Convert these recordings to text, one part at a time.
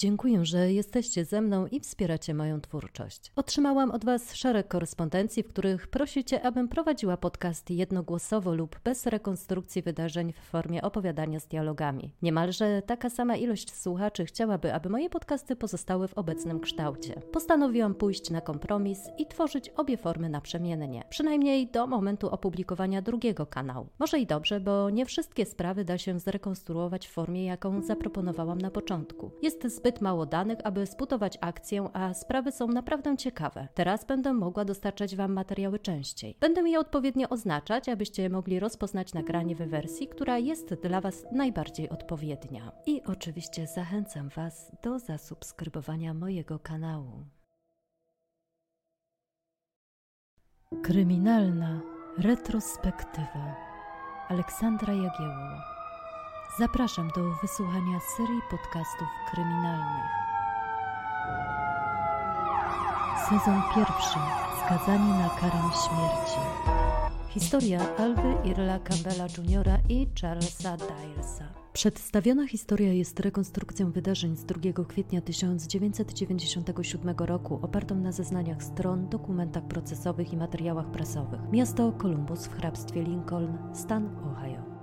Dziękuję, że jesteście ze mną i wspieracie moją twórczość. Otrzymałam od Was szereg korespondencji, w których prosicie, abym prowadziła podcast jednogłosowo lub bez rekonstrukcji wydarzeń w formie opowiadania z dialogami. Niemalże taka sama ilość słuchaczy chciałaby, aby moje podcasty pozostały w obecnym kształcie. Postanowiłam pójść na kompromis i tworzyć obie formy naprzemiennie, przynajmniej do momentu opublikowania drugiego kanału. Może i dobrze, bo nie wszystkie sprawy da się zrekonstruować w formie, jaką zaproponowałam na początku. Jest zbyt mało danych, aby sputować akcję, a sprawy są naprawdę ciekawe. Teraz będę mogła dostarczać Wam materiały częściej. Będę je odpowiednio oznaczać, abyście mogli rozpoznać nagranie w wersji, która jest dla Was najbardziej odpowiednia. I oczywiście zachęcam Was do zasubskrybowania mojego kanału. Kryminalna retrospektywa Aleksandra Jagiełło Zapraszam do wysłuchania serii podcastów kryminalnych. Sezon pierwszy. Skazani na karę śmierci. Historia Alwy Irla Campbella Jr. i Charlesa Dylesa. Przedstawiona historia jest rekonstrukcją wydarzeń z 2 kwietnia 1997 roku, opartą na zeznaniach stron, dokumentach procesowych i materiałach prasowych. Miasto Columbus w hrabstwie Lincoln, stan Ohio.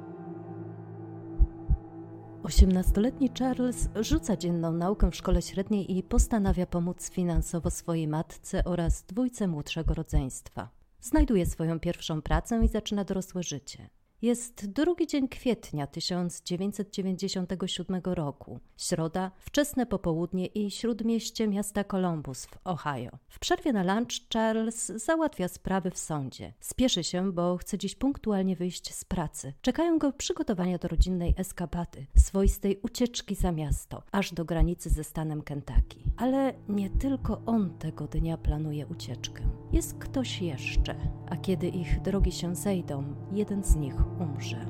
Osiemnastoletni Charles rzuca dzienną naukę w szkole średniej i postanawia pomóc finansowo swojej matce oraz dwójce młodszego rodzeństwa. Znajduje swoją pierwszą pracę i zaczyna dorosłe życie. Jest drugi dzień kwietnia 1997 roku, środa, wczesne popołudnie i śródmieście miasta Columbus w Ohio. W przerwie na lunch Charles załatwia sprawy w sądzie. Spieszy się, bo chce dziś punktualnie wyjść z pracy. Czekają go przygotowania do rodzinnej eskapaty, swoistej ucieczki za miasto, aż do granicy ze stanem Kentucky. Ale nie tylko on tego dnia planuje ucieczkę. Jest ktoś jeszcze, a kiedy ich drogi się zejdą, jeden z nich umrze.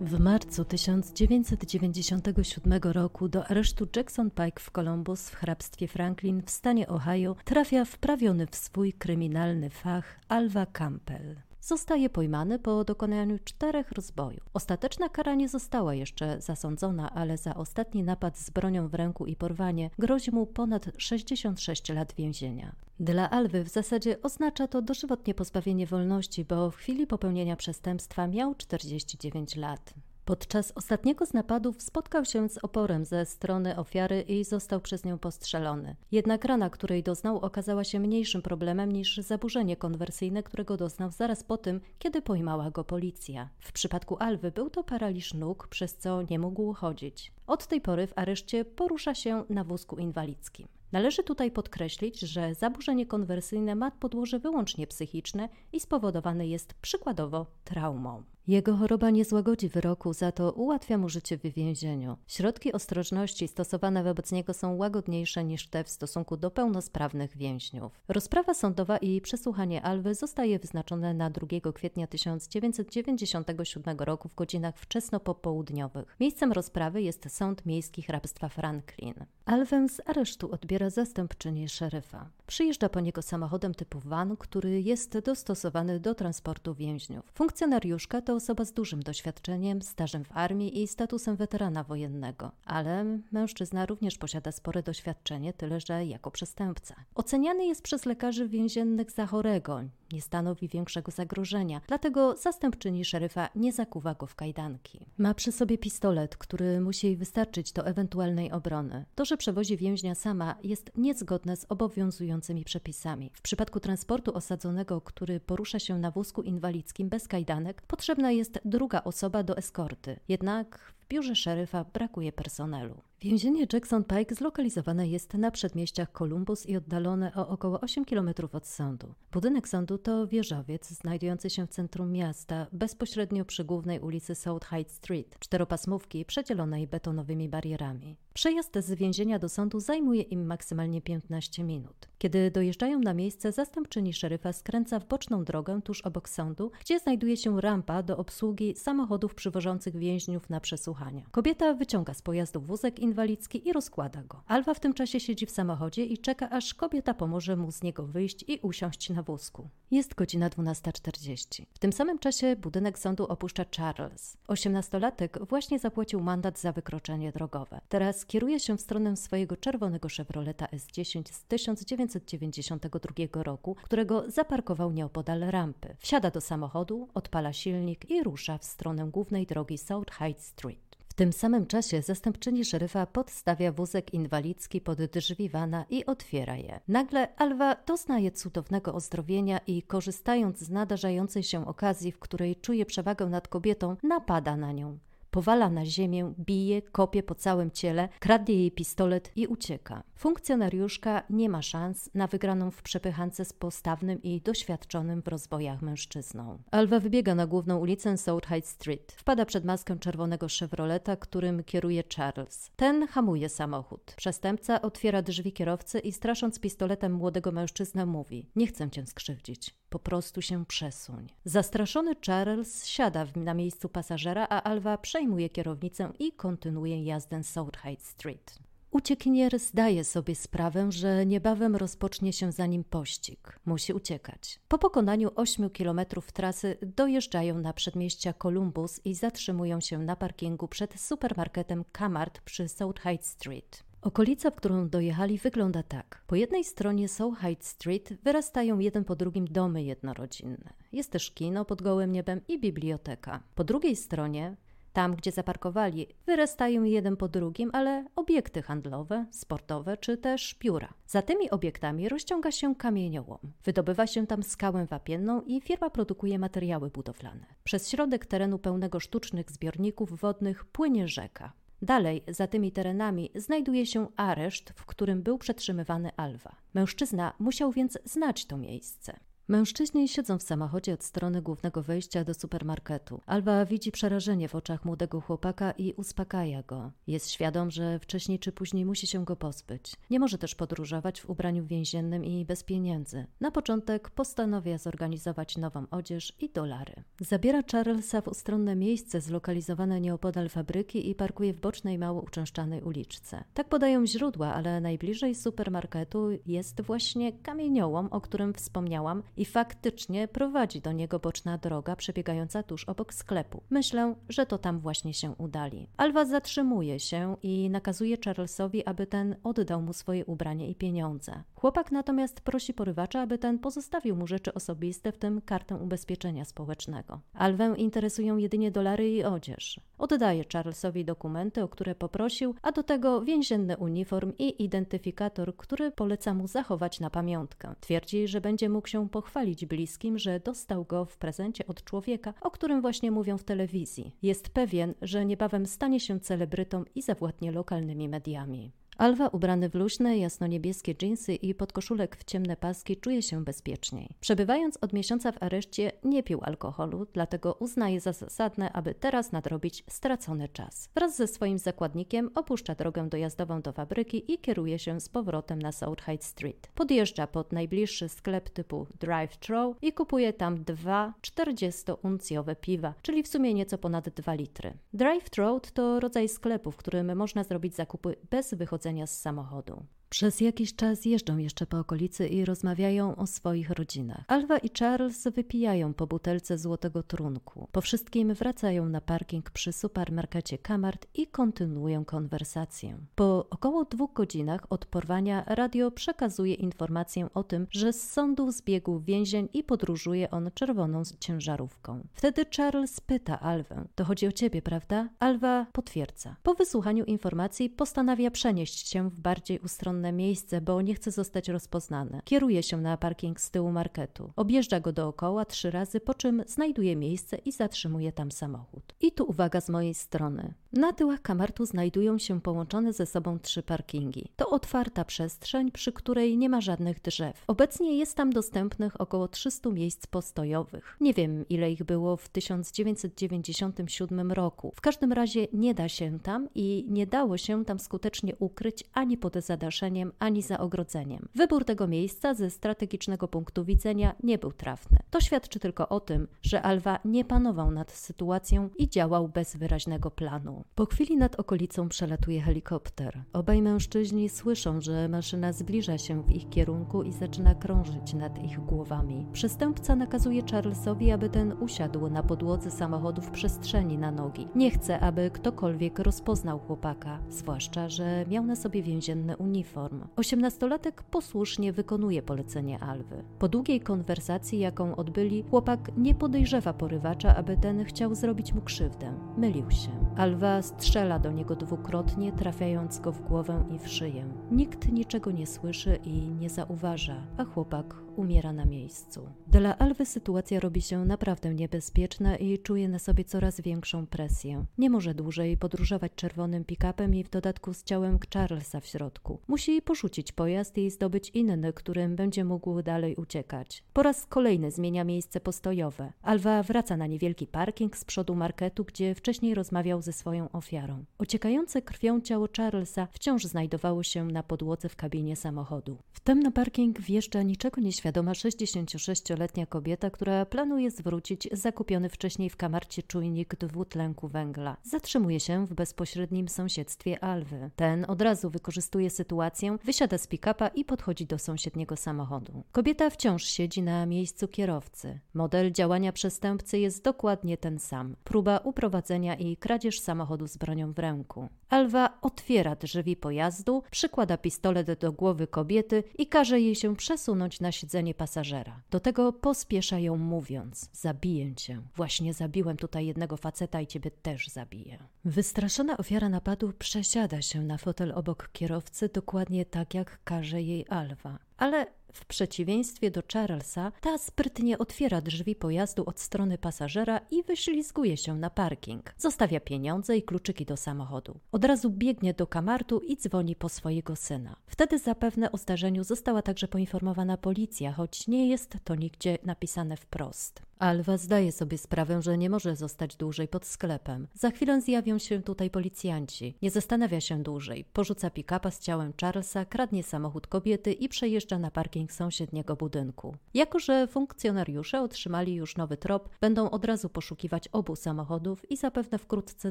W marcu 1997 roku do aresztu Jackson Pike w Columbus w hrabstwie Franklin w stanie Ohio trafia wprawiony w swój kryminalny fach Alva Campbell zostaje pojmany po dokonaniu czterech rozbojów. Ostateczna kara nie została jeszcze zasądzona, ale za ostatni napad z bronią w ręku i porwanie grozi mu ponad 66 lat więzienia. Dla Alwy w zasadzie oznacza to dożywotnie pozbawienie wolności, bo w chwili popełnienia przestępstwa miał 49 lat. Podczas ostatniego z napadów spotkał się z oporem ze strony ofiary i został przez nią postrzelony. Jednak rana, której doznał, okazała się mniejszym problemem niż zaburzenie konwersyjne, którego doznał zaraz po tym, kiedy pojmała go policja. W przypadku Alwy był to paraliż nóg, przez co nie mógł chodzić. Od tej pory w areszcie porusza się na wózku inwalidzkim. Należy tutaj podkreślić, że zaburzenie konwersyjne ma podłoże wyłącznie psychiczne i spowodowane jest przykładowo traumą. Jego choroba nie złagodzi wyroku, za to ułatwia mu życie w więzieniu. Środki ostrożności stosowane wobec niego są łagodniejsze niż te w stosunku do pełnosprawnych więźniów. Rozprawa sądowa i przesłuchanie Alwy zostaje wyznaczone na 2 kwietnia 1997 roku w godzinach wczesno-popołudniowych. Miejscem rozprawy jest Sąd Miejski Hrabstwa Franklin. Alwę z aresztu odbiera zastępczyni szeryfa. Przyjeżdża po niego samochodem typu van, który jest dostosowany do transportu więźniów. Funkcjonariuszka to osoba z dużym doświadczeniem, stażem w armii i statusem weterana wojennego, ale mężczyzna również posiada spore doświadczenie, tyle że jako przestępca. Oceniany jest przez lekarzy więziennych za chorego, nie stanowi większego zagrożenia, dlatego zastępczyni szeryfa nie zakuwa go w kajdanki. Ma przy sobie pistolet, który musi jej wystarczyć do ewentualnej obrony. To, że przewozi więźnia sama, jest niezgodne z obowiązującymi przepisami. W przypadku transportu osadzonego, który porusza się na wózku inwalidzkim bez kajdanek, potrzebna jest druga osoba do eskorty. Jednak biurze szeryfa brakuje personelu. Więzienie Jackson Pike zlokalizowane jest na przedmieściach Columbus i oddalone o około 8 km od sądu. Budynek sądu to wieżowiec znajdujący się w centrum miasta, bezpośrednio przy głównej ulicy South Hyde Street, czteropasmówki przedzielonej betonowymi barierami. Przejazd z więzienia do sądu zajmuje im maksymalnie 15 minut. Kiedy dojeżdżają na miejsce, zastępczyni szeryfa skręca w boczną drogę tuż obok sądu, gdzie znajduje się rampa do obsługi samochodów przywożących więźniów na przesłuchania. Kobieta wyciąga z pojazdu wózek inwalidzki i rozkłada go. Alwa w tym czasie siedzi w samochodzie i czeka, aż kobieta pomoże mu z niego wyjść i usiąść na wózku. Jest godzina 12.40. W tym samym czasie budynek sądu opuszcza Charles. Osiemnastolatek właśnie zapłacił mandat za wykroczenie drogowe. Teraz kieruje się w stronę swojego czerwonego Chevroleta S10 z 1992 roku, którego zaparkował nieopodal rampy. Wsiada do samochodu, odpala silnik i rusza w stronę głównej drogi South Hyde Street. W tym samym czasie zastępczyni szeryfa podstawia wózek inwalidzki pod drzwi wana i otwiera je. Nagle Alwa doznaje cudownego ozdrowienia i korzystając z nadarzającej się okazji, w której czuje przewagę nad kobietą, napada na nią powala na ziemię, bije, kopie po całym ciele, kradnie jej pistolet i ucieka. Funkcjonariuszka nie ma szans na wygraną w przepychance z postawnym i doświadczonym w rozbojach mężczyzną. Alwa wybiega na główną ulicę South High Street. Wpada przed maskę czerwonego Chevroleta, którym kieruje Charles. Ten hamuje samochód. Przestępca otwiera drzwi kierowcy i strasząc pistoletem młodego mężczyznę mówi: Nie chcę cię skrzywdzić. Po prostu się przesuń. Zastraszony Charles siada na miejscu pasażera, a Alwa przejmuje kierownicę i kontynuuje jazdę South High Street. Uciekinier zdaje sobie sprawę, że niebawem rozpocznie się za nim pościg. Musi uciekać. Po pokonaniu 8 kilometrów trasy dojeżdżają na przedmieścia Columbus i zatrzymują się na parkingu przed supermarketem Kmart przy South High Street. Okolica, w którą dojechali, wygląda tak. Po jednej stronie South High Street wyrastają jeden po drugim domy jednorodzinne. Jest też kino pod gołym niebem i biblioteka. Po drugiej stronie tam, gdzie zaparkowali, wyrastają jeden po drugim, ale obiekty handlowe, sportowe czy też biura. Za tymi obiektami rozciąga się kamieniołom. Wydobywa się tam skałę wapienną i firma produkuje materiały budowlane. Przez środek terenu pełnego sztucznych zbiorników wodnych płynie rzeka. Dalej, za tymi terenami, znajduje się areszt, w którym był przetrzymywany Alwa. Mężczyzna musiał więc znać to miejsce. Mężczyźni siedzą w samochodzie od strony głównego wejścia do supermarketu. Alwa widzi przerażenie w oczach młodego chłopaka i uspokaja go. Jest świadom, że wcześniej czy później musi się go pozbyć. Nie może też podróżować w ubraniu więziennym i bez pieniędzy. Na początek postanawia zorganizować nową odzież i dolary. Zabiera Charlesa w ustronne miejsce zlokalizowane nieopodal fabryki i parkuje w bocznej, mało uczęszczanej uliczce. Tak podają źródła, ale najbliżej supermarketu jest właśnie kamieniołom, o którym wspomniałam i faktycznie prowadzi do niego boczna droga przebiegająca tuż obok sklepu. Myślę, że to tam właśnie się udali. Alwa zatrzymuje się i nakazuje Charlesowi, aby ten oddał mu swoje ubranie i pieniądze. Chłopak natomiast prosi porywacza, aby ten pozostawił mu rzeczy osobiste, w tym kartę ubezpieczenia społecznego. Alwę interesują jedynie dolary i odzież. Oddaje Charlesowi dokumenty, o które poprosił, a do tego więzienny uniform i identyfikator, który poleca mu zachować na pamiątkę. Twierdzi, że będzie mógł się pochwalić bliskim, że dostał go w prezencie od człowieka, o którym właśnie mówią w telewizji. Jest pewien, że niebawem stanie się celebrytą i zawładnie lokalnymi mediami. Alwa, ubrany w luźne, jasno-niebieskie dżinsy i podkoszulek w ciemne paski, czuje się bezpieczniej. Przebywając od miesiąca w areszcie, nie pił alkoholu, dlatego uznaje za zasadne, aby teraz nadrobić stracony czas. Wraz ze swoim zakładnikiem opuszcza drogę dojazdową do fabryki i kieruje się z powrotem na South High Street. Podjeżdża pod najbliższy sklep typu drive-thru i kupuje tam dwa 40-uncjowe piwa, czyli w sumie nieco ponad 2 litry. Drive-thru to rodzaj sklepu, w którym można zrobić zakupy bez wychodzenia z samochodu. Przez jakiś czas jeżdżą jeszcze po okolicy i rozmawiają o swoich rodzinach. Alwa i Charles wypijają po butelce złotego trunku. Po wszystkim wracają na parking przy supermarkecie Kamart i kontynuują konwersację. Po około dwóch godzinach od porwania radio przekazuje informację o tym, że z sądu zbiegł więzień i podróżuje on czerwoną ciężarówką. Wtedy Charles pyta Alwę: To chodzi o ciebie, prawda? Alwa potwierdza. Po wysłuchaniu informacji postanawia przenieść się w bardziej ustronne miejsce, bo nie chce zostać rozpoznany. Kieruje się na parking z tyłu marketu. Objeżdża go dookoła trzy razy, po czym znajduje miejsce i zatrzymuje tam samochód. I tu uwaga z mojej strony. Na tyłach kamartu znajdują się połączone ze sobą trzy parkingi. To otwarta przestrzeń, przy której nie ma żadnych drzew. Obecnie jest tam dostępnych około 300 miejsc postojowych. Nie wiem, ile ich było w 1997 roku. W każdym razie nie da się tam i nie dało się tam skutecznie ukryć ani pod zadaszeniem, ani za ogrodzeniem. Wybór tego miejsca ze strategicznego punktu widzenia nie był trafny. To świadczy tylko o tym, że Alwa nie panował nad sytuacją i działał bez wyraźnego planu. Po chwili nad okolicą przelatuje helikopter. Obaj mężczyźni słyszą, że maszyna zbliża się w ich kierunku i zaczyna krążyć nad ich głowami. Przestępca nakazuje Charlesowi, aby ten usiadł na podłodze samochodu w przestrzeni na nogi. Nie chce, aby ktokolwiek rozpoznał chłopaka, zwłaszcza, że miał na sobie więzienny uniform. Osiemnastolatek posłusznie wykonuje polecenie Alwy. Po długiej konwersacji, jaką odbyli, chłopak nie podejrzewa porywacza, aby ten chciał zrobić mu krzywdę. Mylił się. Alwa strzela do niego dwukrotnie, trafiając go w głowę i w szyję. Nikt niczego nie słyszy i nie zauważa, a chłopak umiera na miejscu. Dla Alwy sytuacja robi się naprawdę niebezpieczna i czuje na sobie coraz większą presję. Nie może dłużej podróżować czerwonym pick-upem i w dodatku z ciałem Charlesa w środku. Musi porzucić pojazd i zdobyć inny, którym będzie mógł dalej uciekać. Po raz kolejny zmienia miejsce postojowe. Alwa wraca na niewielki parking z przodu marketu, gdzie wcześniej rozmawiał ze swoją ofiarą. Ociekające krwią ciało Charlesa wciąż znajdowało się na podłodze w kabinie samochodu. Wtem na parking wjeżdża niczego nie świadoma 66-letnia kobieta, która planuje zwrócić zakupiony wcześniej w kamarcie czujnik dwutlenku węgla. Zatrzymuje się w bezpośrednim sąsiedztwie Alwy. Ten od razu wykorzystuje sytuację, wysiada z pick-upa i podchodzi do sąsiedniego samochodu. Kobieta wciąż siedzi na miejscu kierowcy. Model działania przestępcy jest dokładnie ten sam. Próba uprowadzenia i kradzież samochodu z bronią w ręku. Alwa otwiera drzwi pojazdu, przykłada pistolet do głowy kobiety i każe jej się przesunąć na siedzenie pasażera. Do tego pospiesza ją mówiąc: Zabiję cię. Właśnie zabiłem tutaj jednego faceta i ciebie też zabiję. Wystraszona ofiara napadu przesiada się na fotel obok kierowcy, dokładnie tak jak każe jej Alwa. Ale w przeciwieństwie do Charlesa, ta sprytnie otwiera drzwi pojazdu od strony pasażera i wyślizguje się na parking. Zostawia pieniądze i kluczyki do samochodu. Od razu biegnie do kamartu i dzwoni po swojego syna. Wtedy zapewne o zdarzeniu została także poinformowana policja, choć nie jest to nigdzie napisane wprost. Alwa zdaje sobie sprawę, że nie może zostać dłużej pod sklepem. Za chwilę zjawią się tutaj policjanci. Nie zastanawia się dłużej. Porzuca pick-upa z ciałem Charlesa, kradnie samochód kobiety i przejeżdża na parking sąsiedniego budynku. Jako, że funkcjonariusze otrzymali już nowy trop, będą od razu poszukiwać obu samochodów i zapewne wkrótce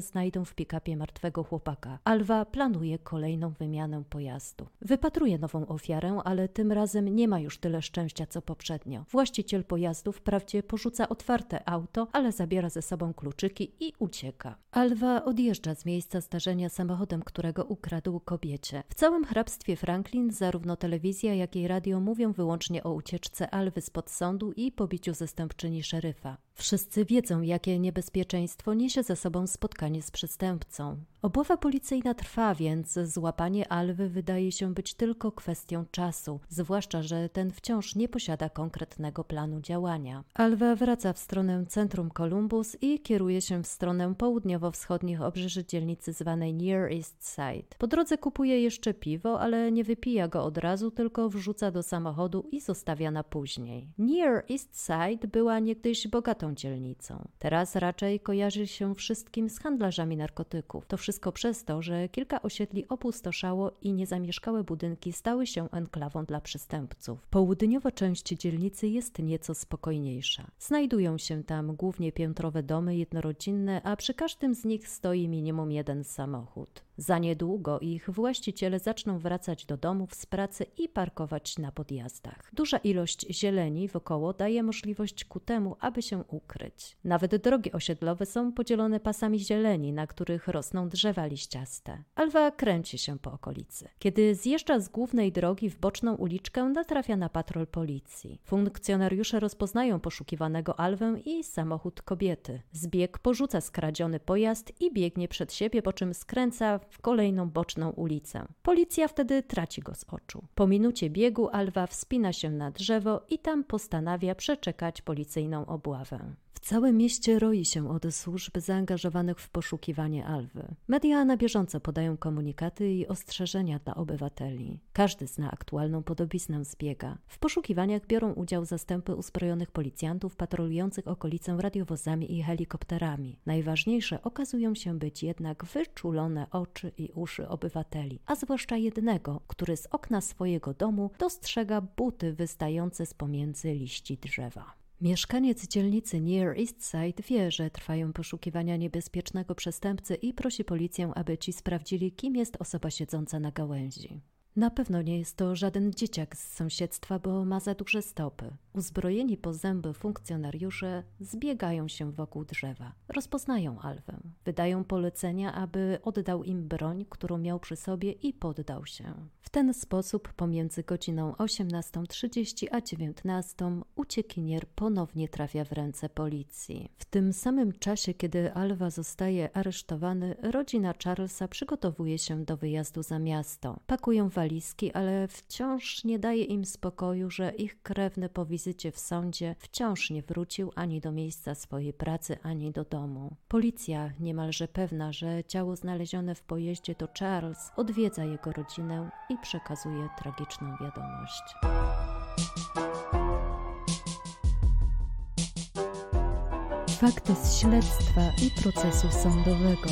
znajdą w pick-upie martwego chłopaka. Alwa planuje kolejną wymianę pojazdu. Wypatruje nową ofiarę, ale tym razem nie ma już tyle szczęścia co poprzednio. Właściciel pojazdu wprawdzie porzuca otwarte auto, ale zabiera ze sobą kluczyki i ucieka. Alwa odjeżdża z miejsca zdarzenia samochodem, którego ukradł kobiecie. W całym hrabstwie Franklin zarówno telewizja, jak i radio mówią wyłącznie o ucieczce Alwy spod sądu i pobiciu zastępczyni szeryfa. Wszyscy wiedzą, jakie niebezpieczeństwo niesie ze sobą spotkanie z przestępcą. Obława policyjna trwa, więc złapanie Alwy wydaje się być tylko kwestią czasu, zwłaszcza, że ten wciąż nie posiada konkretnego planu działania. Alwa wraca w stronę centrum Columbus i kieruje się w stronę południowo-wschodnich obrzeży dzielnicy zwanej Near East Side. Po drodze kupuje jeszcze piwo, ale nie wypija go od razu, tylko wrzuca do samochodu i zostawia na później. Near East Side była niegdyś bogatą dzielnicą. Teraz raczej kojarzy się wszystkim z handlarzami narkotyków. To wszystko przez to, że kilka osiedli opustoszało i niezamieszkałe budynki stały się enklawą dla przestępców. Południowa część dzielnicy jest nieco spokojniejsza. Znajdują się tam głównie piętrowe domy jednorodzinne, a przy każdym z nich stoi minimum jeden samochód. Za niedługo ich właściciele zaczną wracać do domów z pracy i parkować na podjazdach. Duża ilość zieleni wokoło daje możliwość ku temu, aby się ukryć. Nawet drogi osiedlowe są podzielone pasami zieleni, na których rosną drzewa liściaste. Alwa kręci się po okolicy. Kiedy zjeżdża z głównej drogi w boczną uliczkę, natrafia na patrol policji. Funkcjonariusze rozpoznają poszukiwanego Alwę i samochód kobiety. Zbieg porzuca skradziony pojazd i biegnie przed siebie, po czym skręca w kolejną boczną ulicę. Policja wtedy traci go z oczu. Po minucie biegu Alwa wspina się na drzewo i tam postanawia przeczekać policyjną obławę. W całym mieście roi się od służb zaangażowanych w poszukiwanie Alwy. Media na bieżąco podają komunikaty i ostrzeżenia dla obywateli. Każdy zna aktualną podobiznę zbiega. W poszukiwaniach biorą udział zastępy uzbrojonych policjantów patrolujących okolicę radiowozami i helikopterami. Najważniejsze okazują się być jednak wyczulone oczy i uszy obywateli, a zwłaszcza jednego, który z okna swojego domu dostrzega buty wystające z pomiędzy liści drzewa. Mieszkaniec dzielnicy Near East Side wie, że trwają poszukiwania niebezpiecznego przestępcy i prosi policję, aby ci sprawdzili, kim jest osoba siedząca na gałęzi. Na pewno nie jest to żaden dzieciak z sąsiedztwa, bo ma za duże stopy. Uzbrojeni po zęby funkcjonariusze zbiegają się wokół drzewa. Rozpoznają Alwę. Wydają polecenia, aby oddał im broń, którą miał przy sobie i poddał się. W ten sposób pomiędzy godziną 18.30 a 19.00 uciekinier ponownie trafia w ręce policji. W tym samym czasie, kiedy Alwa zostaje aresztowany, rodzina Charlesa przygotowuje się do wyjazdu za miasto. Pakują walizki, ale wciąż nie daje im spokoju, że ich krewny po wizycie w sądzie wciąż nie wrócił ani do miejsca swojej pracy, ani do domu. Policja, niemalże pewna, że ciało znalezione w pojeździe to Charles, odwiedza jego rodzinę i przekazuje tragiczną wiadomość. Fakty z śledztwa i procesu sądowego.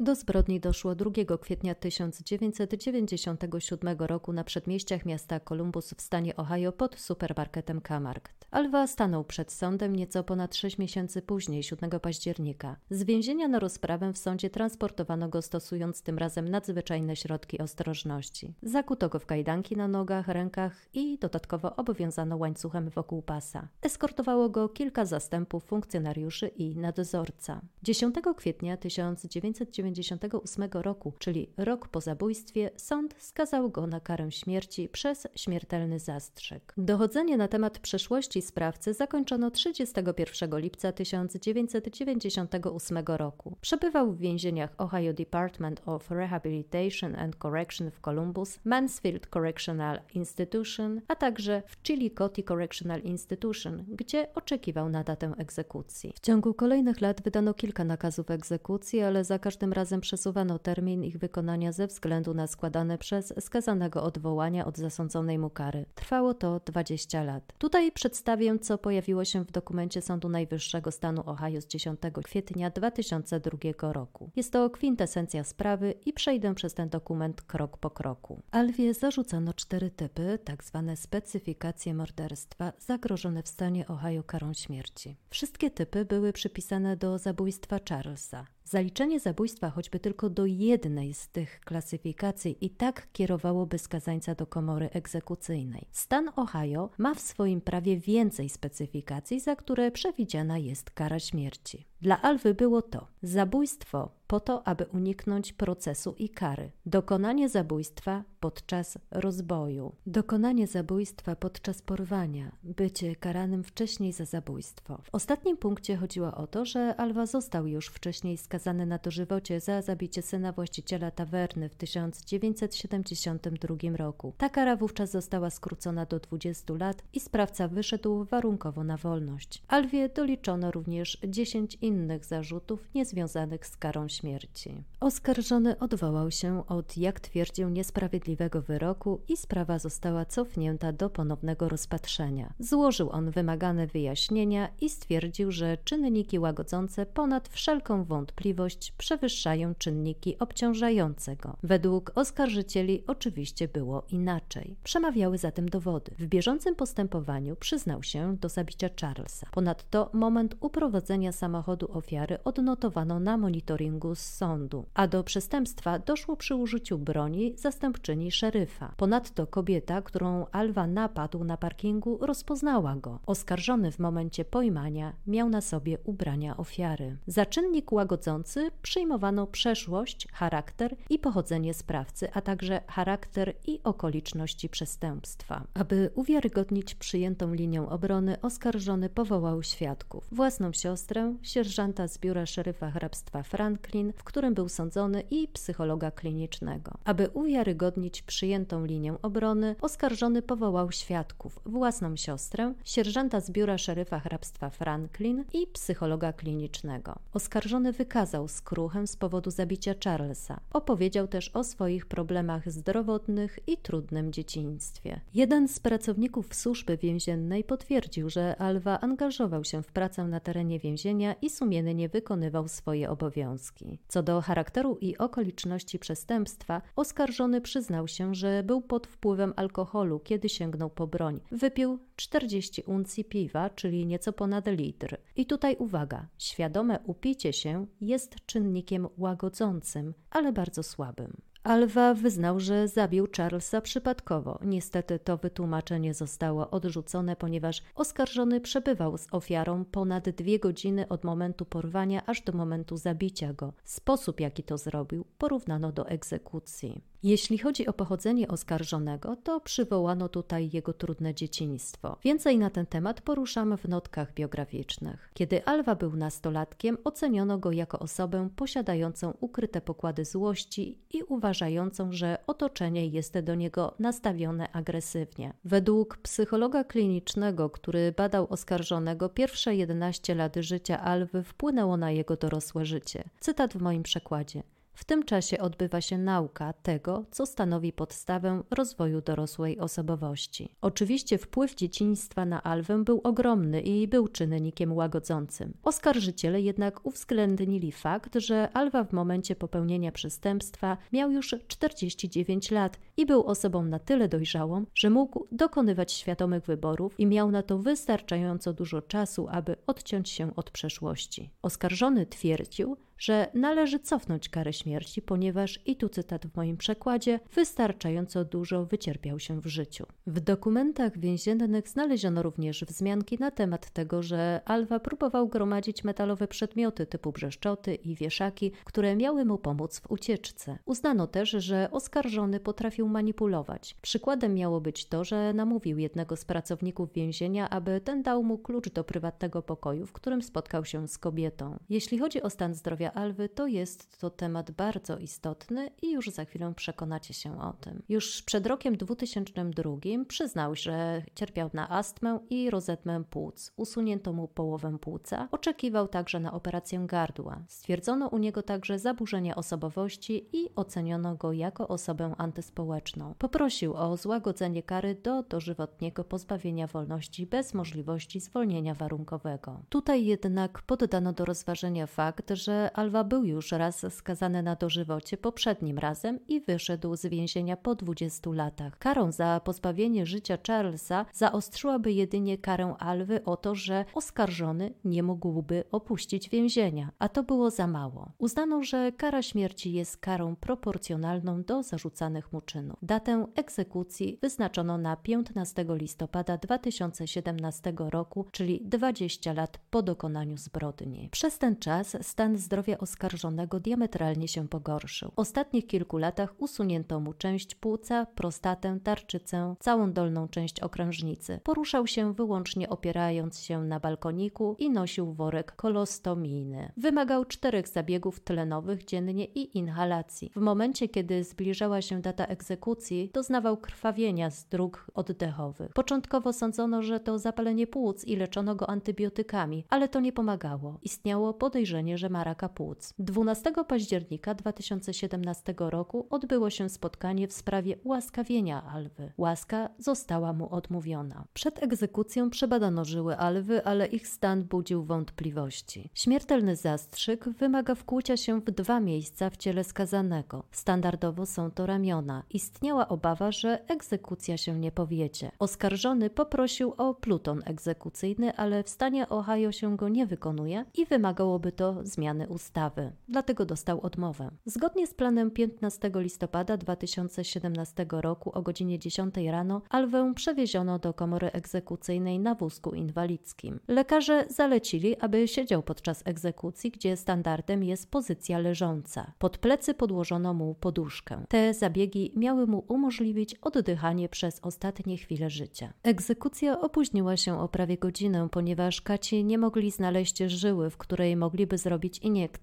Do zbrodni doszło 2 kwietnia 1997 roku na przedmieściach miasta Columbus w stanie Ohio pod supermarketem Kmart. Alva stanął przed sądem nieco ponad 6 miesięcy później, 7 października. Z więzienia na rozprawę w sądzie transportowano go stosując tym razem nadzwyczajne środki ostrożności. Zakuto go w kajdanki na nogach, rękach i dodatkowo obowiązano łańcuchem wokół pasa. Eskortowało go kilka zastępów funkcjonariuszy i nadzorca. 10 kwietnia 1997 1998 roku, czyli rok po zabójstwie, sąd skazał go na karę śmierci przez śmiertelny zastrzyk. Dochodzenie na temat przeszłości sprawcy zakończono 31 lipca 1998 roku. Przebywał w więzieniach Ohio Department of Rehabilitation and Correction w Columbus, Mansfield Correctional Institution, a także w Chillicothe Correctional Institution, gdzie oczekiwał na datę egzekucji. W ciągu kolejnych lat wydano kilka nakazów egzekucji, ale za każdym razem przesuwano termin ich wykonania ze względu na składane przez skazanego odwołania od zasądzonej mu kary. Trwało to 20 lat. Tutaj przedstawię, co pojawiło się w dokumencie Sądu Najwyższego stanu Ohio z 10 kwietnia 2002 roku. Jest to kwintesencja sprawy i przejdę przez ten dokument krok po kroku. Alwie zarzucano cztery typy, tak zwane specyfikacje morderstwa, zagrożone w stanie Ohio karą śmierci. Wszystkie typy były przypisane do zabójstwa Charlesa. Zaliczenie zabójstwa choćby tylko do jednej z tych klasyfikacji i tak kierowałoby skazańca do komory egzekucyjnej. Stan Ohio ma w swoim prawie więcej specyfikacji, za które przewidziana jest kara śmierci. Dla Alwy było to zabójstwo po to, aby uniknąć procesu i kary, dokonanie zabójstwa podczas rozboju, dokonanie zabójstwa podczas porwania, bycie karanym wcześniej za zabójstwo. W ostatnim punkcie chodziło o to, że Alwa został już wcześniej skazany na dożywocie za zabicie syna właściciela tawerny w 1972 roku. Ta kara wówczas została skrócona do 20 lat i sprawca wyszedł warunkowo na wolność. Alwie doliczono również 10 innych zarzutów niezwiązanych z karą śmierci. Oskarżony odwołał się od, jak twierdził, niesprawiedliwego wyroku i sprawa została cofnięta do ponownego rozpatrzenia. Złożył on wymagane wyjaśnienia i stwierdził, że czynniki łagodzące ponad wszelką wątpliwość przewyższają czynniki obciążające go. Według oskarżycieli oczywiście było inaczej. Przemawiały zatem dowody. W bieżącym postępowaniu przyznał się do zabicia Charlesa. Ponadto moment uprowadzenia samochodu ofiary odnotowano na monitoringu z sądu, a do przestępstwa doszło przy użyciu broni zastępczyni szeryfa. Ponadto kobieta, którą Alwa napadł na parkingu, rozpoznała go. Oskarżony w momencie pojmania miał na sobie ubrania ofiary. Za czynnik łagodzący przyjmowano przeszłość, charakter i pochodzenie sprawcy, a także charakter i okoliczności przestępstwa. Aby uwiarygodnić przyjętą linię obrony, oskarżony powołał świadków. Własną siostrę, sierżanta sierżanta z biura szeryfa hrabstwa Franklin, w którym był sądzony i psychologa klinicznego. Aby uwiarygodnić przyjętą linię obrony, oskarżony powołał świadków, własną siostrę, sierżanta z biura szeryfa hrabstwa Franklin i psychologa klinicznego. Oskarżony wykazał skruchę z powodu zabicia Charlesa. Opowiedział też o swoich problemach zdrowotnych i trudnym dzieciństwie. Jeden z pracowników służby więziennej potwierdził, że Alwa angażował się w pracę na terenie więzienia i sumiennie wykonywał swoje obowiązki. Co do charakteru i okoliczności przestępstwa, oskarżony przyznał się, że był pod wpływem alkoholu, kiedy sięgnął po broń. Wypił 40 uncji piwa, czyli nieco ponad litr. I tutaj uwaga, świadome upicie się jest czynnikiem łagodzącym, ale bardzo słabym. Alva wyznał, że zabił Charlesa przypadkowo. Niestety to wytłumaczenie zostało odrzucone, ponieważ oskarżony przebywał z ofiarą ponad dwie godziny od momentu porwania aż do momentu zabicia go. Sposób, jaki to zrobił, porównano do egzekucji. Jeśli chodzi o pochodzenie oskarżonego, to przywołano tutaj jego trudne dzieciństwo. Więcej na ten temat poruszamy w notkach biograficznych. Kiedy Alwa był nastolatkiem, oceniono go jako osobę posiadającą ukryte pokłady złości i uważającą, że otoczenie jest do niego nastawione agresywnie. Według psychologa klinicznego, który badał oskarżonego, pierwsze 11 lat życia Alwy wpłynęło na jego dorosłe życie. Cytat w moim przekładzie. W tym czasie odbywa się nauka tego, co stanowi podstawę rozwoju dorosłej osobowości. Oczywiście wpływ dzieciństwa na Alwę był ogromny i był czynnikiem łagodzącym. Oskarżyciele jednak uwzględnili fakt, że Alwa w momencie popełnienia przestępstwa miał już 49 lat i był osobą na tyle dojrzałą, że mógł dokonywać świadomych wyborów i miał na to wystarczająco dużo czasu, aby odciąć się od przeszłości. Oskarżony twierdził, że należy cofnąć karę śmierci, ponieważ, i tu cytat w moim przekładzie, wystarczająco dużo wycierpiał się w życiu. W dokumentach więziennych znaleziono również wzmianki na temat tego, że Alwa próbował gromadzić metalowe przedmioty typu brzeszczoty i wieszaki, które miały mu pomóc w ucieczce. Uznano też, że oskarżony potrafił manipulować. Przykładem miało być to, że namówił jednego z pracowników więzienia, aby ten dał mu klucz do prywatnego pokoju, w którym spotkał się z kobietą. Jeśli chodzi o stan zdrowia Alwy, to jest to temat bardzo istotny i już za chwilę przekonacie się o tym. Już przed rokiem 2002 przyznał, że cierpiał na astmę i rozetmę płuc. Usunięto mu połowę płuca. Oczekiwał także na operację gardła. Stwierdzono u niego także zaburzenia osobowości i oceniono go jako osobę antyspołeczną. Poprosił o złagodzenie kary do dożywotniego pozbawienia wolności bez możliwości zwolnienia warunkowego. Tutaj jednak poddano do rozważenia fakt, że Alwa był już raz skazany na dożywocie poprzednim razem i wyszedł z więzienia po 20 latach. Karą za pozbawienie życia Charlesa zaostrzyłaby jedynie karę Alwy o to, że oskarżony nie mógłby opuścić więzienia, a to było za mało. Uznano, że kara śmierci jest karą proporcjonalną do zarzucanych mu czynów. Datę egzekucji wyznaczono na 15 listopada 2017 roku, czyli 20 lat po dokonaniu zbrodni. Przez ten czas stan zdrowia oskarżonego diametralnie się pogorszył. W ostatnich kilku latach usunięto mu część płuca, prostatę, tarczycę, całą dolną część okrężnicy. Poruszał się wyłącznie opierając się na balkoniku i nosił worek kolostomijny. Wymagał czterech zabiegów tlenowych dziennie i inhalacji. W momencie, kiedy zbliżała się data egzekucji, doznawał krwawienia z dróg oddechowych. Początkowo sądzono, że to zapalenie płuc i leczono go antybiotykami, ale to nie pomagało. Istniało podejrzenie, że ma raka płuc. 12 października 2017 roku odbyło się spotkanie w sprawie ułaskawienia Alwy. Łaska została mu odmówiona. Przed egzekucją przebadano żyły Alwy, ale ich stan budził wątpliwości. Śmiertelny zastrzyk wymaga wkłucia się w dwa miejsca w ciele skazanego. Standardowo są to ramiona. Istniała obawa, że egzekucja się nie powiedzie. Oskarżony poprosił o pluton egzekucyjny, ale w stanie Ohio się go nie wykonuje i wymagałoby to zmiany ustawy ustawy, dlatego dostał odmowę. Zgodnie z planem 15 listopada 2017 roku o godzinie 10 rano Alwę przewieziono do komory egzekucyjnej na wózku inwalidzkim. Lekarze zalecili, aby siedział podczas egzekucji, gdzie standardem jest pozycja leżąca. Pod plecy podłożono mu poduszkę. Te zabiegi miały mu umożliwić oddychanie przez ostatnie chwile życia. Egzekucja opóźniła się o prawie godzinę, ponieważ kaci nie mogli znaleźć żyły, w której mogliby zrobić iniekcję.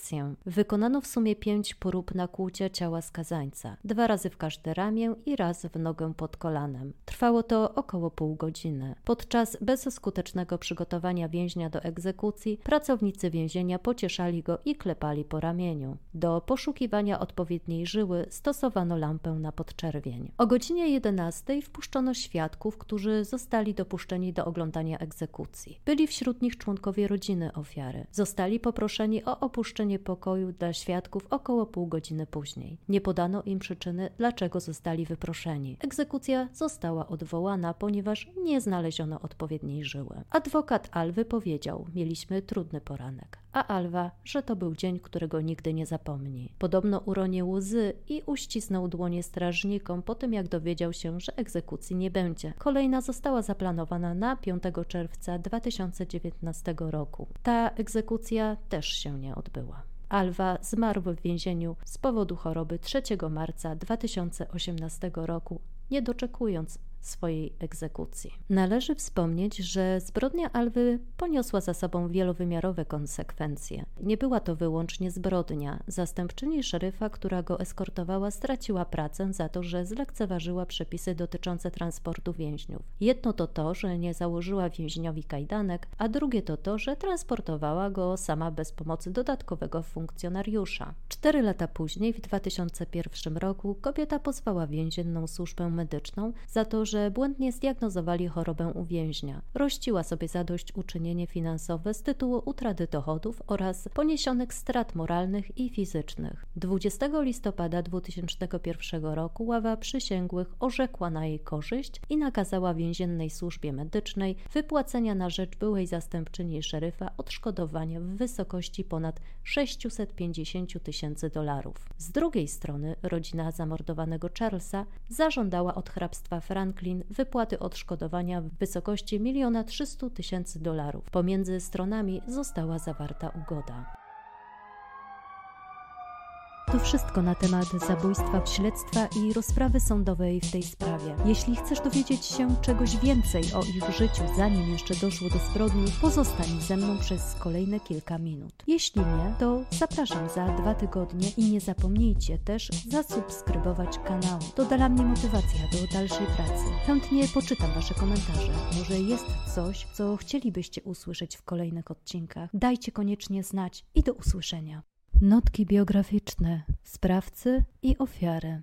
Wykonano w sumie pięć prób nakłucia ciała skazańca, dwa razy w każde ramię i raz w nogę pod kolanem. Trwało to około pół godziny. Podczas bezskutecznego przygotowania więźnia do egzekucji, pracownicy więzienia pocieszali go i klepali po ramieniu. Do poszukiwania odpowiedniej żyły stosowano lampę na podczerwień. O godzinie 11 wpuszczono świadków, którzy zostali dopuszczeni do oglądania egzekucji. Byli wśród nich członkowie rodziny ofiary. Zostali poproszeni o opuszczenie pokoju dla świadków około pół godziny później. Nie podano im przyczyny, dlaczego zostali wyproszeni. Egzekucja została odwołana, ponieważ nie znaleziono odpowiedniej żyły. Adwokat Alwy powiedział: Mieliśmy trudny poranek a Alwa, że to był dzień, którego nigdy nie zapomni. Podobno uronił łzy i uścisnął dłonie strażnikom po tym, jak dowiedział się, że egzekucji nie będzie. Kolejna została zaplanowana na 5 czerwca 2019 roku. Ta egzekucja też się nie odbyła. Alwa zmarł w więzieniu z powodu choroby 3 marca 2018 roku, nie doczekując swojej egzekucji. Należy wspomnieć, że zbrodnia Alwy poniosła za sobą wielowymiarowe konsekwencje. Nie była to wyłącznie zbrodnia. Zastępczyni szeryfa, która go eskortowała, straciła pracę za to, że zlekceważyła przepisy dotyczące transportu więźniów. Jedno to to, że nie założyła więźniowi kajdanek, a drugie to to, że transportowała go sama bez pomocy dodatkowego funkcjonariusza. Cztery lata później, w 2001 roku, kobieta pozwała więzienną służbę medyczną za to, że że błędnie zdiagnozowali chorobę u więźnia. Rościła sobie zadośćuczynienie finansowe z tytułu utraty dochodów oraz poniesionych strat moralnych i fizycznych. 20 listopada 2001 roku ława przysięgłych orzekła na jej korzyść i nakazała więziennej służbie medycznej wypłacenia na rzecz byłej zastępczyni szeryfa odszkodowania w wysokości ponad 650 tysięcy dolarów. Z drugiej strony rodzina zamordowanego Charlesa zażądała od hrabstwa Franklin Wypłaty odszkodowania w wysokości 1 300 tysięcy dolarów. Pomiędzy stronami została zawarta ugoda. To wszystko na temat zabójstwa, śledztwa i rozprawy sądowej w tej sprawie. Jeśli chcesz dowiedzieć się czegoś więcej o ich życiu, zanim jeszcze doszło do zbrodni, pozostań ze mną przez kolejne kilka minut. Jeśli nie, to zapraszam za dwa tygodnie i nie zapomnijcie też zasubskrybować kanału. To dla mnie motywacja do dalszej pracy. Chętnie poczytam Wasze komentarze. Może jest coś, co chcielibyście usłyszeć w kolejnych odcinkach. Dajcie koniecznie znać i do usłyszenia. Notki biograficzne sprawcy i ofiary.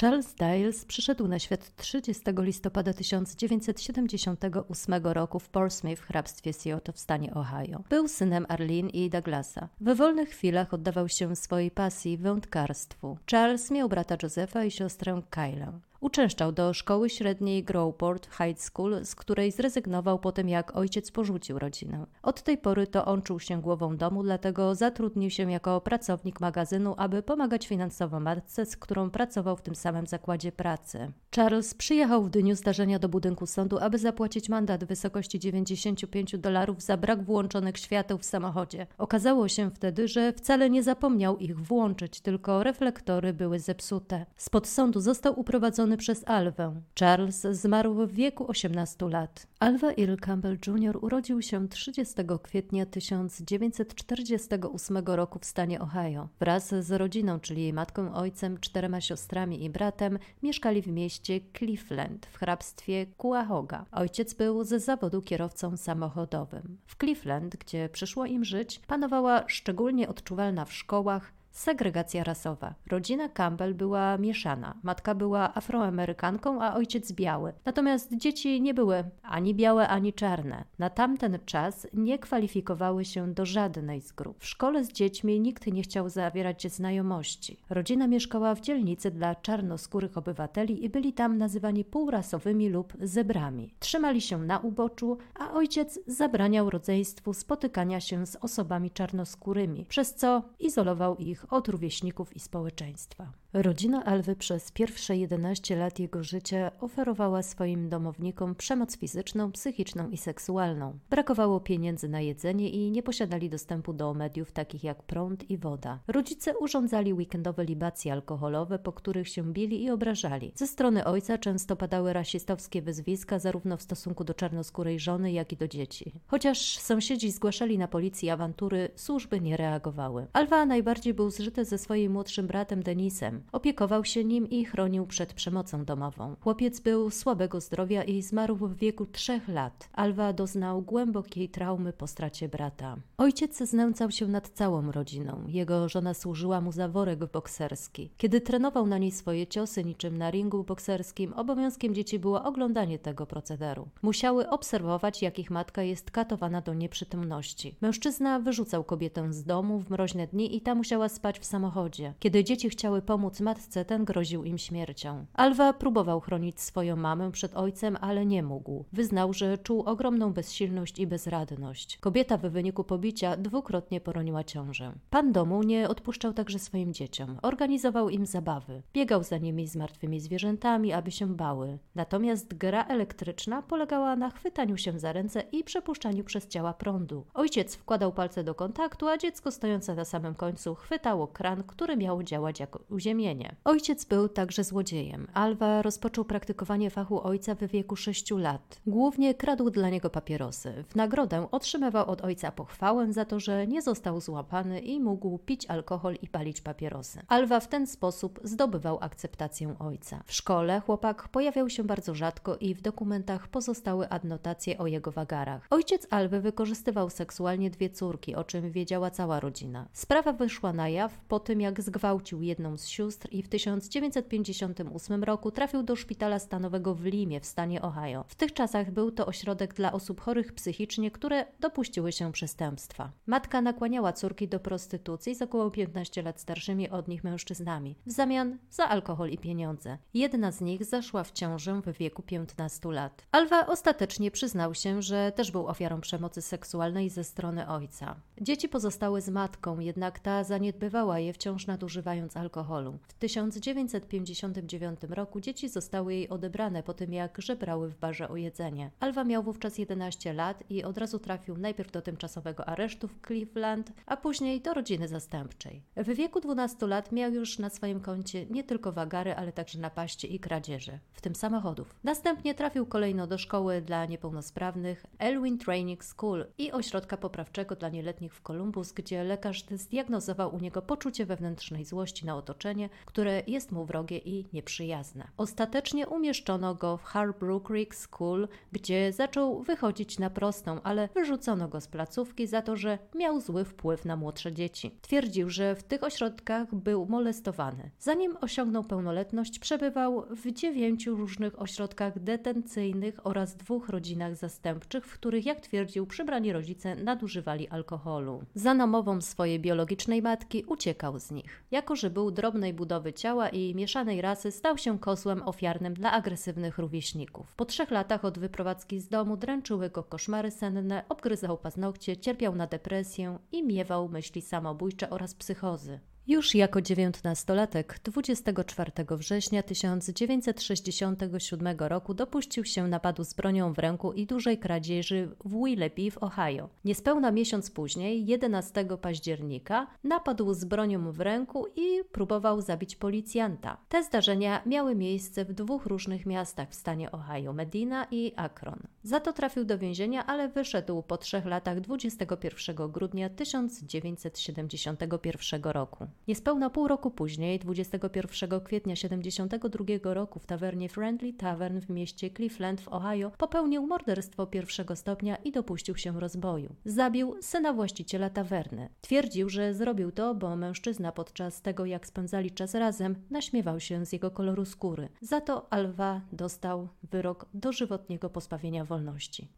Charles Dales przyszedł na świat 30 listopada 1978 roku w Portsmouth w hrabstwie Seattle w stanie Ohio. Był synem Arlene i Douglasa. We wolnych chwilach oddawał się swojej pasji wędkarstwu. Charles miał brata Josepha i siostrę Kylę. Uczęszczał do szkoły średniej Growport High School, z której zrezygnował po tym, jak ojciec porzucił rodzinę. Od tej pory to on czuł się głową domu, dlatego zatrudnił się jako pracownik magazynu, aby pomagać finansowo matce, z którą pracował w tym samym zakładzie pracy. Charles przyjechał w dniu zdarzenia do budynku sądu, aby zapłacić mandat w wysokości 95 dolarów za brak włączonych świateł w samochodzie. Okazało się wtedy, że wcale nie zapomniał ich włączyć, tylko reflektory były zepsute. Spod sądu został uprowadzony przez Alwę. Charles zmarł w wieku 18 lat. Alva Earl Campbell Jr. urodził się 30 kwietnia 1948 roku w stanie Ohio. Wraz z rodziną, czyli jej matką, ojcem, czterema siostrami i bratem, mieszkali w mieście Cleveland w hrabstwie Cuyahoga. Ojciec był ze zawodu kierowcą samochodowym. W Cleveland, gdzie przyszło im żyć, panowała szczególnie odczuwalna w szkołach segregacja rasowa. Rodzina Campbell była mieszana. Matka była afroamerykanką, a ojciec biały. Natomiast dzieci nie były ani białe, ani czarne. Na tamten czas nie kwalifikowały się do żadnej z grup. W szkole z dziećmi nikt nie chciał zawierać znajomości. Rodzina mieszkała w dzielnicy dla czarnoskórych obywateli i byli tam nazywani półrasowymi lub zebrami. Trzymali się na uboczu, a ojciec zabraniał rodzeństwu spotykania się z osobami czarnoskórymi, przez co izolował ich od rówieśników i społeczeństwa. Rodzina Alwy przez pierwsze 11 lat jego życia oferowała swoim domownikom przemoc fizyczną, psychiczną i seksualną. Brakowało pieniędzy na jedzenie i nie posiadali dostępu do mediów takich jak prąd i woda. Rodzice urządzali weekendowe libacje alkoholowe, po których się bili i obrażali. Ze strony ojca często padały rasistowskie wyzwiska zarówno w stosunku do czarnoskórej żony, jak i do dzieci. Chociaż sąsiedzi zgłaszali na policji awantury, służby nie reagowały. Alwa najbardziej był zżyty ze swoim młodszym bratem Denisem. Opiekował się nim i chronił przed przemocą domową. Chłopiec był słabego zdrowia i zmarł w wieku trzech lat. Alwa doznał głębokiej traumy po stracie brata. Ojciec znęcał się nad całą rodziną. Jego żona służyła mu za worek bokserski. Kiedy trenował na niej swoje ciosy niczym na ringu bokserskim, obowiązkiem dzieci było oglądanie tego procederu. Musiały obserwować, jak ich matka jest katowana do nieprzytomności. Mężczyzna wyrzucał kobietę z domu w mroźne dni i ta musiała spać w samochodzie. Kiedy dzieci chciały pomóc matce, ten groził im śmiercią. Alwa próbował chronić swoją mamę przed ojcem, ale nie mógł. Wyznał, że czuł ogromną bezsilność i bezradność. Kobieta w wyniku pobicia dwukrotnie poroniła ciążę. Pan domu nie odpuszczał także swoim dzieciom. Organizował im zabawy. Biegał za nimi z martwymi zwierzętami, aby się bały. Natomiast gra elektryczna polegała na chwytaniu się za ręce i przepuszczaniu przez ciała prądu. Ojciec wkładał palce do kontaktu, a dziecko stojące na samym końcu chwytało kran, który miał działać jako uziemienie. Ojciec był także złodziejem. Alwa rozpoczął praktykowanie fachu ojca w wieku 6 lat. Głównie kradł dla niego papierosy. W nagrodę otrzymywał od ojca pochwałę za to, że nie został złapany i mógł pić alkohol i palić papierosy. Alwa w ten sposób zdobywał akceptację ojca. W szkole chłopak pojawiał się bardzo rzadko i w dokumentach pozostały adnotacje o jego wagarach. Ojciec Alwy wykorzystywał seksualnie dwie córki, o czym wiedziała cała rodzina. Sprawa wyszła na jaw po tym, jak zgwałcił jedną z sióstr i w 1958 roku trafił do szpitala stanowego w Limie w stanie Ohio. W tych czasach był to ośrodek dla osób chorych psychicznie, które dopuściły się przestępstwa. Matka nakłaniała córki do prostytucji z około 15 lat starszymi od nich mężczyznami, w zamian za alkohol i pieniądze. Jedna z nich zaszła w ciążę w wieku 15 lat. Alwa ostatecznie przyznał się, że też był ofiarą przemocy seksualnej ze strony ojca. Dzieci pozostały z matką, jednak ta zaniedbywała je wciąż nadużywając alkoholu. W 1959 roku dzieci zostały jej odebrane po tym, jak żebrały w barze o jedzenie. Alwa miał wówczas 11 lat i od razu trafił najpierw do tymczasowego aresztu w Cleveland, a później do rodziny zastępczej. W wieku 12 lat miał już na swoim koncie nie tylko wagary, ale także napaści i kradzieże, w tym samochodów. Następnie trafił kolejno do szkoły dla niepełnosprawnych Elwin Training School i ośrodka poprawczego dla nieletnich w Columbus, gdzie lekarz zdiagnozował u niego poczucie wewnętrznej złości na otoczenie, które jest mu wrogie i nieprzyjazne. Ostatecznie umieszczono go w Harborough Creek School, gdzie zaczął wychodzić na prostą, ale wyrzucono go z placówki za to, że miał zły wpływ na młodsze dzieci. Twierdził, że w tych ośrodkach był molestowany. Zanim osiągnął pełnoletność, przebywał w dziewięciu różnych ośrodkach detencyjnych oraz dwóch rodzinach zastępczych, w których, jak twierdził, przybrani rodzice nadużywali alkoholu. Za namową swojej biologicznej matki uciekał z nich. Jako, że był drobnej budowy ciała i mieszanej rasy, stał się kozłem ofiarnym dla agresywnych rówieśników. Po trzech latach od wyprowadzki z domu dręczyły go koszmary senne, obgryzał paznokcie, cierpiał na depresję i miewał myśli samobójcze oraz psychozy. Już jako dziewiętnastolatek 24 września 1967 roku dopuścił się napadu z bronią w ręku i dużej kradzieży w Willoughby w Ohio. Niespełna miesiąc później, 11 października, napadł z bronią w ręku i próbował zabić policjanta. Te zdarzenia miały miejsce w dwóch różnych miastach w stanie Ohio, Medina i Akron. Za to trafił do więzienia, ale wyszedł po trzech latach 21 grudnia 1971 roku. Niespełna pół roku później, 21 kwietnia 1972 roku w tawernie Friendly Tavern w mieście Cleveland w Ohio popełnił morderstwo pierwszego stopnia i dopuścił się rozboju. Zabił syna właściciela tawerny. Twierdził, że zrobił to, bo mężczyzna podczas tego, jak spędzali czas razem, naśmiewał się z jego koloru skóry. Za to Alva dostał wyrok dożywotniego pozbawienia wolności.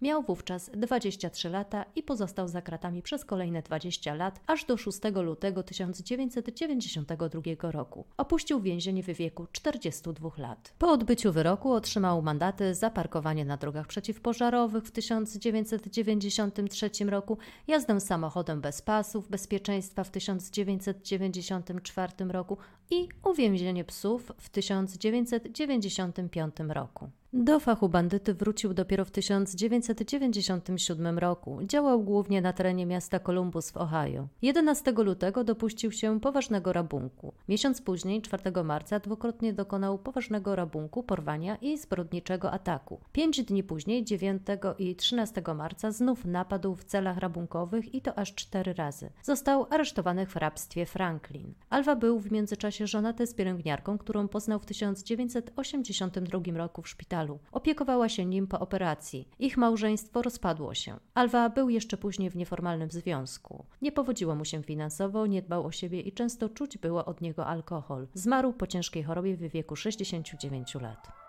Miał wówczas 23 lata i pozostał za kratami przez kolejne 20 lat, aż do 6 lutego 1992 roku. Opuścił więzienie w wieku 42 lat. Po odbyciu wyroku otrzymał mandaty za parkowanie na drogach przeciwpożarowych w 1993 roku, jazdę samochodem bez pasów bezpieczeństwa w 1994 roku i uwięzienie psów w 1995 roku. Do fachu bandyty wrócił dopiero w 1997 roku. Działał głównie na terenie miasta Columbus w Ohio. 11 lutego dopuścił się poważnego rabunku. Miesiąc później, 4 marca, dwukrotnie dokonał poważnego rabunku, porwania i zbrodniczego ataku. Pięć dni później, 9 i 13 marca, znów napadł w celach rabunkowych i to aż cztery razy. Został aresztowany w hrabstwie Franklin. Alva był w międzyczasie żonaty z pielęgniarką, którą poznał w 1982 roku w szpitalu szpitalu. Opiekowała się nim po operacji. Ich małżeństwo rozpadło się. Alwa był jeszcze później w nieformalnym związku. Nie powodziło mu się finansowo, nie dbał o siebie i często czuć było od niego alkohol. Zmarł po ciężkiej chorobie w wieku 69 lat.